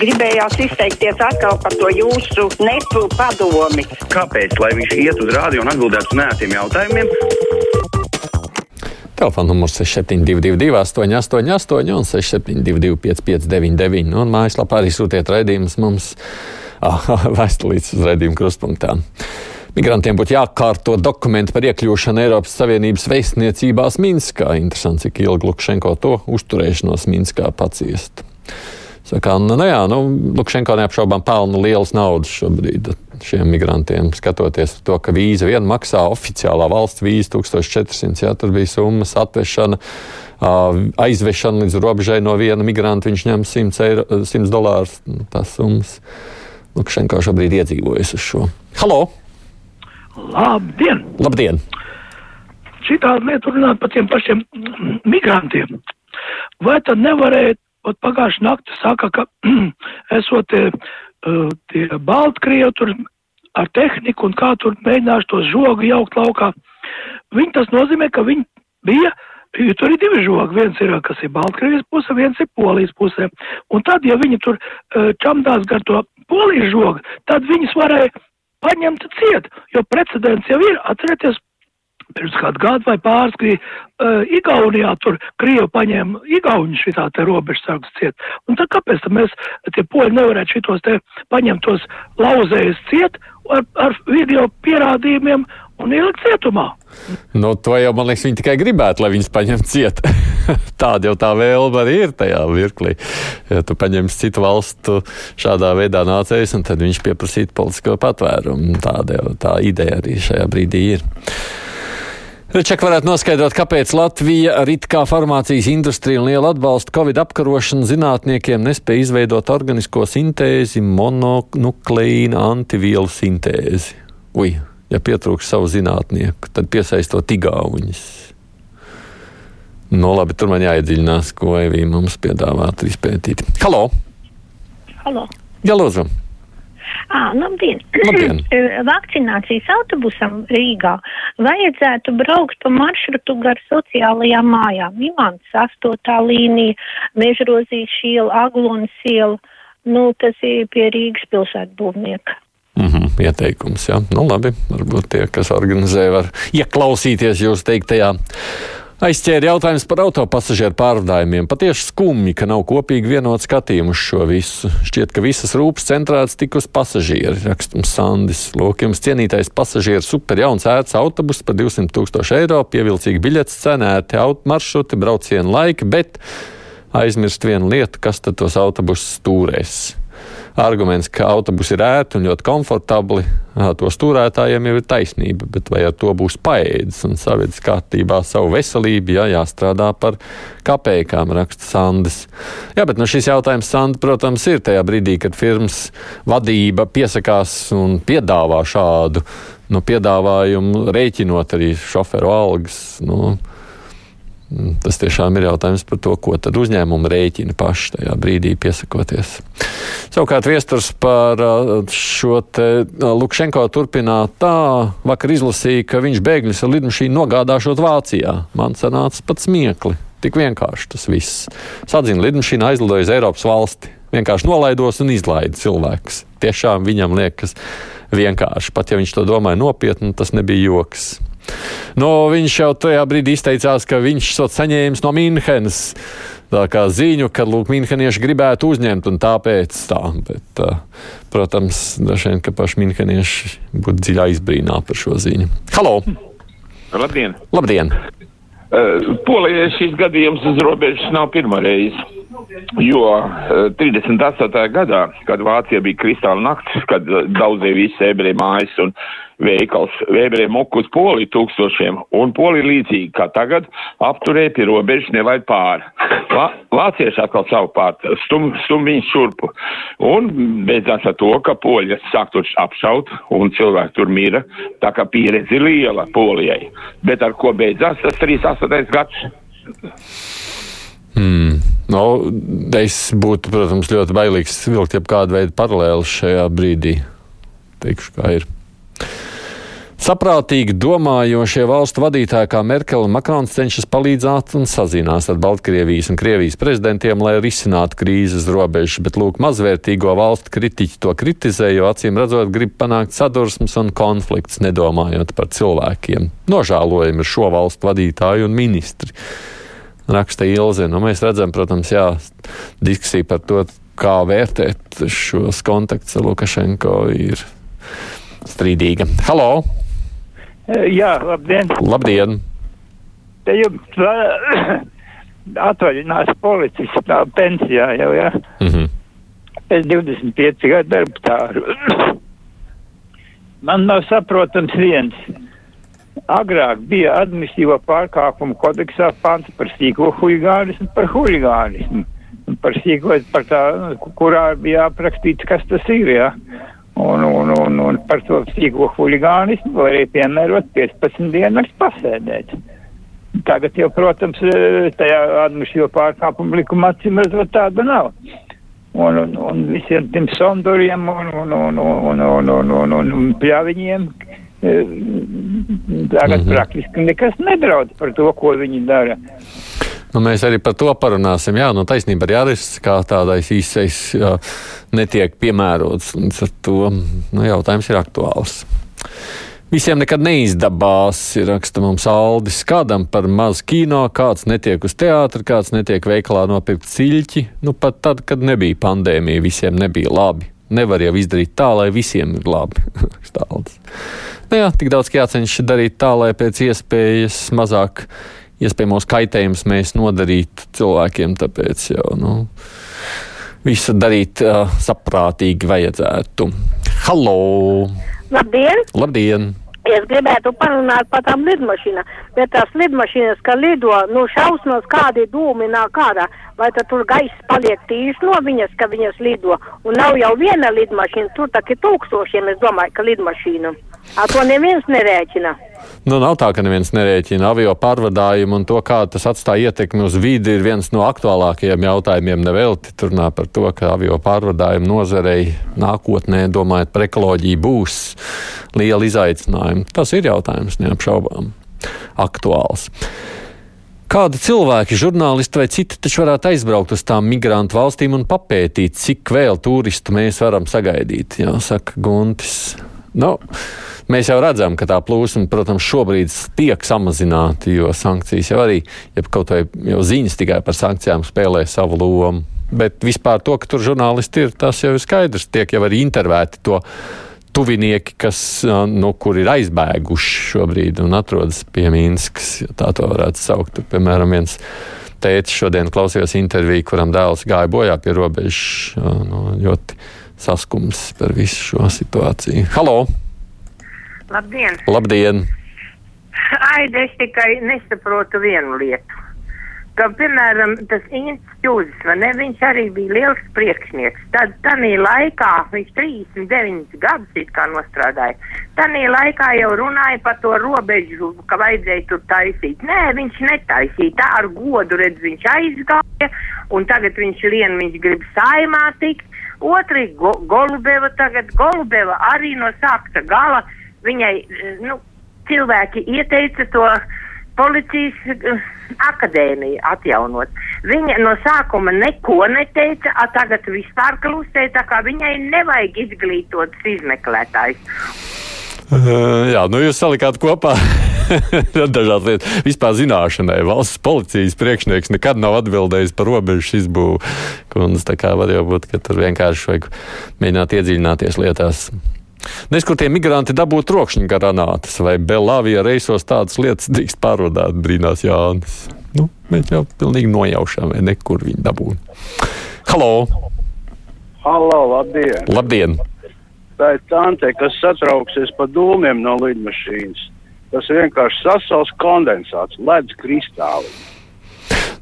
gribējās izteikties atkal par to jūsu nepu padomi. Kāpēc? Lai viņš iet uz rādio un atbildētu uz nētiem jautājumiem. Telefona numurs 6722, 888, un 672, 559, un mājaslapā arī sūtiet raidījumus mums vēstulītes uz raidījuma krustpunktām. Migrantiem būtu jākārto dokumenti par iekļūšanu Eiropas Savienības vēstniecībās Minskā. Interesanti, cik ilgi Lukšenko to uzturēšanos Minskā paciest. Saka, nu, nu jā, nu, Lukšenko neapšaubām pelna lielas naudas šobrīd šiem migrantiem. Skatoties to, ka vīza viena maksā oficiālā valsts vīza 1400, jā, tur bija summas atvešana, aizvešana līdz robežai no viena migranta, viņš ņem 100, eiro, 100 dolārus. Nu, tās summas Lukšenko šobrīd iedzīvojas uz šo. Halo! Labdien! Labdien! Šī tāda lieta runāt par tiem pašiem migrantiem. Vai tad nevarēja, pat pagājušā naktī saka, ka esot tie, uh, tie Baltkrievi tur ar tehniku un kā tur mēģināšu to žogu jaukt laukā. Viņi tas nozīmē, ka viņi bija Jo tur ir divi žogi. Viens ir, kas ir Baltkrievijas puse, viens ir Polijas pusē. Un tad, ja viņi tur čamdās gar to Polijas žogu, tad viņus varēja paņemta ciet, jo precedents jau ir, atcerieties, pirms kādu gadu vai pāris bija uh, Igaunijā, tur Krievi paņēma Igauni šitā te robežsargus ciet. Un tad kāpēc tad mēs, tie poļi nevarētu šitos te paņemt tos lauzējus ciet ar, ar video pierādījumiem un ielikt cietumā? Nu, to jau, man liekas, viņi tikai gribētu, lai viņus paņemtu ciet. Tāda jau tā vēlme arī ir tajā mirklī. Ja tu paņemsi citu valstu šādā veidā nācējus, un tad viņš pieprasītu politisko patvērumu. Tāda jau tā ideja arī šajā brīdī ir. Rečak varētu noskaidrot, kāpēc Latvija ar it kā farmācijas industriju un lielu atbalstu Covid apkarošanu zinātniekiem nespēja izveidot organisko sintēzi, mononukleīna antivielu sintēzi. Ui, ja pietrūks savu zinātnieku, tad piesaistot igauņus. Nu, labi, tur man jāiedziļinās, ko Evija mums piedāvātu izpētīt. Halo! Halo! Jā, lūdzu! À, labdien! Labdien. Vakcinācijas autobusam Rīgā vajadzētu braukt pa maršrutu gar sociālajām mājām. Imants 8. līnija, Mežrozīs iela, Aglonas iela. Nu, tas ir pie Rīgas pilsētbūvnieka. Mm -hmm, ieteikums, jā. Nu, labi, varbūt tie, kas organizē, var ieklausīties jūs teiktajā. Aizķēra jautājums par autopasažieru pārvadājumiem. Patiesi skumji, ka nav kopīgi vienot skatījumu uz šo visu. Šķiet, ka visas rūpes centrētas tik uz pasažieru, rakstums Sandis. Lūk, jums cienītais pasažieru super jauns ērts autobus par 200 tūkstoši eiro, pievilcīgi biļetes cenēti maršruti, braucienu laiki, bet aizmirst vienu lietu, kas tad tos autobusus stūrēs arguments, ka autobusi ir ērti un ļoti komfortabli, to stūrētājiem jau ir taisnība, bet vai ar to būs paēdis un savedis kārtībā savu veselību, ja jāstrādā par kapējām, raksta Sandis. Jā, bet nu, šis jautājums, Sandi, protams, ir tajā brīdī, kad firmas vadība piesakās un piedāvā šādu nu, piedāvājumu, rēķinot arī šoferu algas. Nu, Tas tiešām ir jautājums par to, ko tad uzņēmumi rēķina paši tajā brīdī piesakoties. Savukārt viesturs par šo te Lukšenko turpināt tā, vakar izlasīja, ka viņš bēgļus ar lidmašīnu nogādāšot Vācijā. Man sanāca pat smiekli. Tik vienkārši tas viss. Sadzina lidmašīna aizlidoja uz Eiropas valsti. Vienkārši nolaidos un izlaida cilvēkus. Tiešām viņam liekas vienkārši. Pat ja viņš to domāja nopietni, tas nebija joks. Nu, viņš jau tajā brīdī izteicās, ka viņš esat saņēmis no Mīnhenes ziņu, ka lūk, Mīnhenieši gribētu uzņemt, un tāpēc tā. Bet, protams, droši vien, ka paši Mīnhenieši būtu dziļā izbrīnā par šo ziņu. Halo! Labdien! Labdien. Uh, Polijai šīs gadījums uz robežas nav pirmā reize. Jo uh, 38. gadā, kad Vācija bija kristāla naktis, kad uh, daudzie visi ebreji mājas un veikals Vēberē muku uz Poliju tūkstošiem, un Polija līdzīgi kā tagad apturēja pie robežas nelaid pāri. Vā, vācieši atkal savu pārtu stum, stum viņus šurpu. Un beidzās ar to, ka Poļi sāk tur apšaut, un cilvēki tur mira, tā kā pieredze liela Polijai. Bet ar ko beidzās tas 38. gads? Hmm. Nu, es būtu, protams, ļoti bailīgs vilkt jebkādu veidu paralēli šajā brīdī. Teikšu, kā ir. Saprātīgi domājošie valstu vadītāji kā Merkele un Makrons cenšas palīdzēt un sazinās ar Baltkrievijas un Krievijas prezidentiem, lai risinātu krīzes robežas, bet lūk, mazvērtīgo valstu kritiķi to kritizē, jo acīm redzot grib panākt sadursmes un konflikts, nedomājot par cilvēkiem. Nožēlojami ir šo valstu vadītāju un ministri. Raksta Ilze. Nu, mēs redzam, protams, jā, diskusija par to, kā vērtēt šos kontaktus ar Lukašenko ir strīdīga. Halo! Jā, labdien! Labdien! Te jums atvaļinās policists tā pensijā jau, jā? Mm -hmm. Pēc 25 gadu darba tāru. Man nav saprotams viens. Agrāk bija administratīvo pārkāpumu kodeksā pants par sīko huligānismu, par huligānismu, par sīko, par tā, kurā bija aprakstīts, kas tas ir, jā. Ja? Un, un, un, un par to sīko huligānismu varēja piemērot 15 dienas pasēdēt. Tagad jau, protams, e, tajā administratīvo pārkāpumu likumā cīm redzot tāda nav un, un, un visiem tiem sondoriem un, un, un, un, un, un, un, un pļaviņiem, tagad mm -hmm. praktiski nekas nedraud par to, ko viņi dara. Nu, mēs arī par to parunāsim. Jā, nu, taisnība arī arests kā tādais īsais jā, netiek piemērots. Līdz ar to nu, jautājums ir aktuāls. Visiem nekad neizdabās, ir raksta mums Aldis. Kādam par maz kino, kāds netiek uz teātri, kāds netiek veikalā nopirkt ciļķi. Nu, pat tad, kad nebija pandēmija, visiem nebija labi. Nevar jau izdarīt tā, lai visiem ir labi. Aldis. Nu, jā, tik daudz jācenšas darīt tā, lai pēc iespējas mazāk iespējamos kaitējumus mēs nodarītu cilvēkiem. Tāpēc jau nu, visu darīt uh, saprātīgi vajadzētu. Halo! Labdien! Labdien! Es gribētu parunāt par tām lidmašīnām, bet tās lidmašīnas, ka lido, nu šausmas kādi dūmi nāk ārā, vai tad tur gaiss paliek tīrs no viņas, ka viņas lido, un nav jau viena lidmašīna, tur tā ir tūkstošiem, es domāju, ka lidmašīnu. A to neviens nerēķina. Nu, nav tā, ka neviens nerēķina avio pārvadājumu un to, kā tas atstāja ietekmi uz vidi, ir viens no aktuālākajiem jautājumiem. Nevelti tur runā par to, ka avio pārvadājumu nozarei nākotnē, domājot par ekoloģiju, būs liela izaicinājuma. Tas ir jautājums neapšaubām aktuāls. Kādi cilvēki, žurnālisti vai citi taču varētu aizbraukt uz tām migrantu valstīm un papētīt, cik vēl turistu mēs varam sagaidīt, jā, saka Guntis. Nu, Mēs jau redzam, ka tā plūsma, protams, šobrīd tiek samazināta, jo sankcijas jau arī, ja kaut vai ziņas tikai par sankcijām spēlē savu lomu. Bet vispār to, ka tur žurnālisti ir, tas jau ir skaidrs. Tiek jau arī intervēti to tuvinieki, kas, nu, kur ir aizbēguši šobrīd un atrodas pie Mīnskas, ja tā to varētu saukt. Tur, piemēram, viens tētis šodien klausījās interviju, kuram dēls gāja bojā pie robežas. Nu, ļoti saskums par visu šo situāciju. Halo! Labdien! Labdien! Ai, es tikai nesaprotu vienu lietu. Ka, piemēram, tas institūts, vai ne, viņš arī bija liels priekšnieks. Tad, tanī laikā, viņš 39 gadus it kā nostrādāja, tanī laikā jau runāja par to robežu, ka vajadzēja tur taisīt. Nē, viņš netaisīja, tā ar godu redz, viņš aizgāja, un tagad viņš lien, viņš grib saimā tikt. Otri, go, Golubeva tagad, Golubeva arī no sākta gala viņai, nu, cilvēki ieteica to policijas uh, akadēmiju atjaunot. Viņa no sākuma neko neteica, a tagad vispār klusē, tā kā viņai nevajag izglītots izmeklētājs. Uh, jā, nu jūs salikāt kopā dažādas lietas. Vispār zināšanai valsts policijas priekšnieks nekad nav atbildējis par robežu. Kundze, tā kā var jau būt, ka tur vienkārši vajag mēģināt iedziļināties lietās. Nes, kur tie migranti dabūt trokšņa granātas vai Belavija reisos tādas lietas drīkst pārvadāt, brīnās Jānis. Nu, mēs jau pilnīgi nojaušam, vai nekur viņi dabūna. Halo! Halo, labdien! Labdien! Tā ir tante, kas satrauksies pa dūmiem no lidmašīnas. Tas vienkārši sasals kondensāts, ledus kristāli.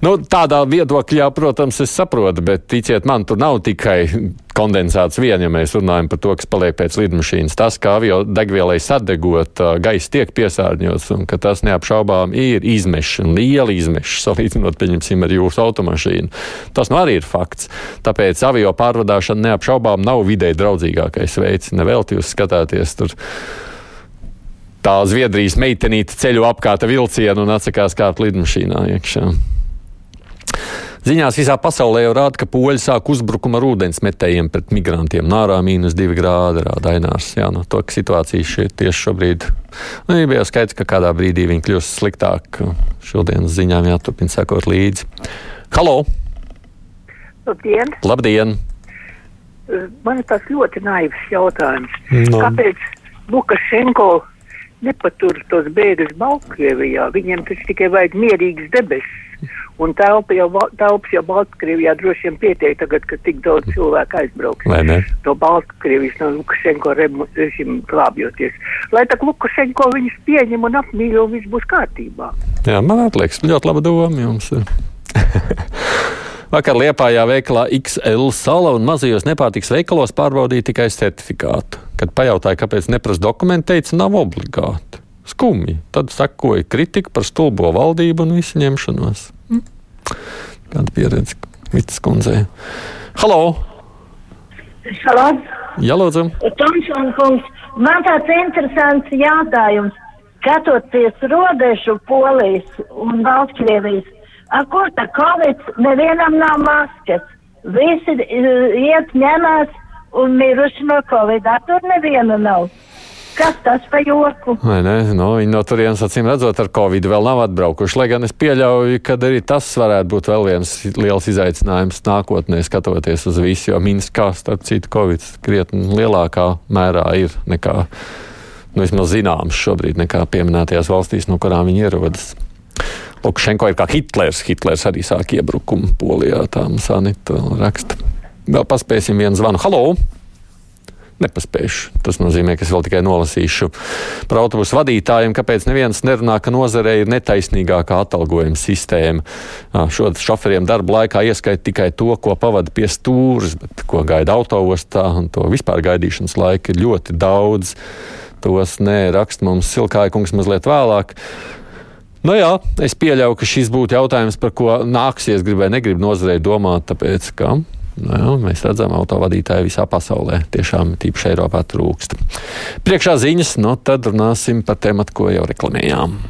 Nu, tādā viedokļā, protams, es saprotu, bet ticiet man, tur nav tikai kondensāts vien, ja mēs runājam par to, kas paliek pēc lidmašīnas. Tas, kā avio degvielai sadegot, gaiss tiek piesārņots un ka tas neapšaubām ir izmeši, liela izmeši, salīdzinot, pieņemsim, ar jūsu automašīnu. Tas nu arī ir fakts. Tāpēc avio pārvadāšana neapšaubām nav vidē draudzīgākais veids. Nevelti jūs skatāties tur tā Zviedrijas meitenīte ceļu apkārta vilcienu un atsakās kāpt lidmašīnā iekšā. Ziņās visā pasaulē jau rāda, ka poļi sāk uzbrukumu ar ūdensmetējiem pret migrantiem. Nārā mīnus divi grādi rāda Ainārs. Jā, no to, ka situācija šeit tieši šobrīd nu, bija skaidrs, ka kādā brīdī viņi kļūs sliktāk. Šodienas ziņām jāturpina sekot līdzi. Halo! Labdien! Labdien! Man ir tas ļoti naivs jautājums. No. Kāpēc Lukašenko nepatur tos bēgļus Baltkrievijā? Viņiem taču tikai vajag mierīgas debesis. Un telpa jau, telpas jau Baltkrievijā droši vien pietiek tagad, ka tik daudz cilvēku aizbrauks no Baltkrievijas, no Lukašenko režīmu glābjoties. Lai tā Lukašenko viņus pieņem un apmīļo, viss būs kārtībā. Jā, man liekas, ļoti laba doma jums. Vakar Liepājā veikalā XL sala un mazajos nepārtiks veikalos pārbaudīja tikai certifikātu. Kad pajautāja, kāpēc neprasa dokumentu, teica, nav obligāti. Skumji. Tad sakoja kritika par stulbo valdību un visu ņemšanos. Mm. Kāda pieredze Vitas kundzei? Halo! Halo! Jā, lūdzu! Tomsona kungs, man tāds interesants jautājums. Skatoties robežu Polijas un Baltkrievijas, ar kur tā Covid nevienam nav maskas. Visi uh, iet ņemās un miruši no Covid, ar tur neviena nav. Kas tas par joku? Vai ne? Nu, viņi no turienes acīm redzot, ar Covid vēl nav atbraukuši. Lai gan es pieļauju, ka arī tas varētu būt vēl viens liels izaicinājums nākotnē, skatoties uz visu. Jo Minskā, starp citu, Covid krietni lielākā mērā ir nekā, nu, vismaz zināms šobrīd, nekā pieminētajās valstīs, no kurām viņi ierodas. Lukašenko ir kā Hitlers. Hitlers arī sāk iebrukumu Polijā, tā mums Anita raksta. Vēl paspēsim vienu zvanu. Halo! Nepaspējuši. Tas nozīmē, ka es vēl tikai nolasīšu par autobusu vadītājiem, kāpēc neviens nerunā, ka nozarē ir netaisnīgākā atalgojuma sistēma. Šo šoferiem darba laikā ieskaita tikai to, ko pavada pie stūres, bet ko gaida autoostā, un to vispār gaidīšanas laika ir ļoti daudz. Tos nē, raksta mums Silkājkungs mazliet vēlāk. Nu jā, es pieļauju, ka šis būtu jautājums, par ko nāksies gribēt, negrib nozarei domāt, tāpēc ka Nu, jā, mēs redzam, autovadītāji visā pasaulē tiešām tīpaši Eiropā trūkst. Priekšā ziņas, nu tad runāsim par tēmatu, ko jau reklamējām.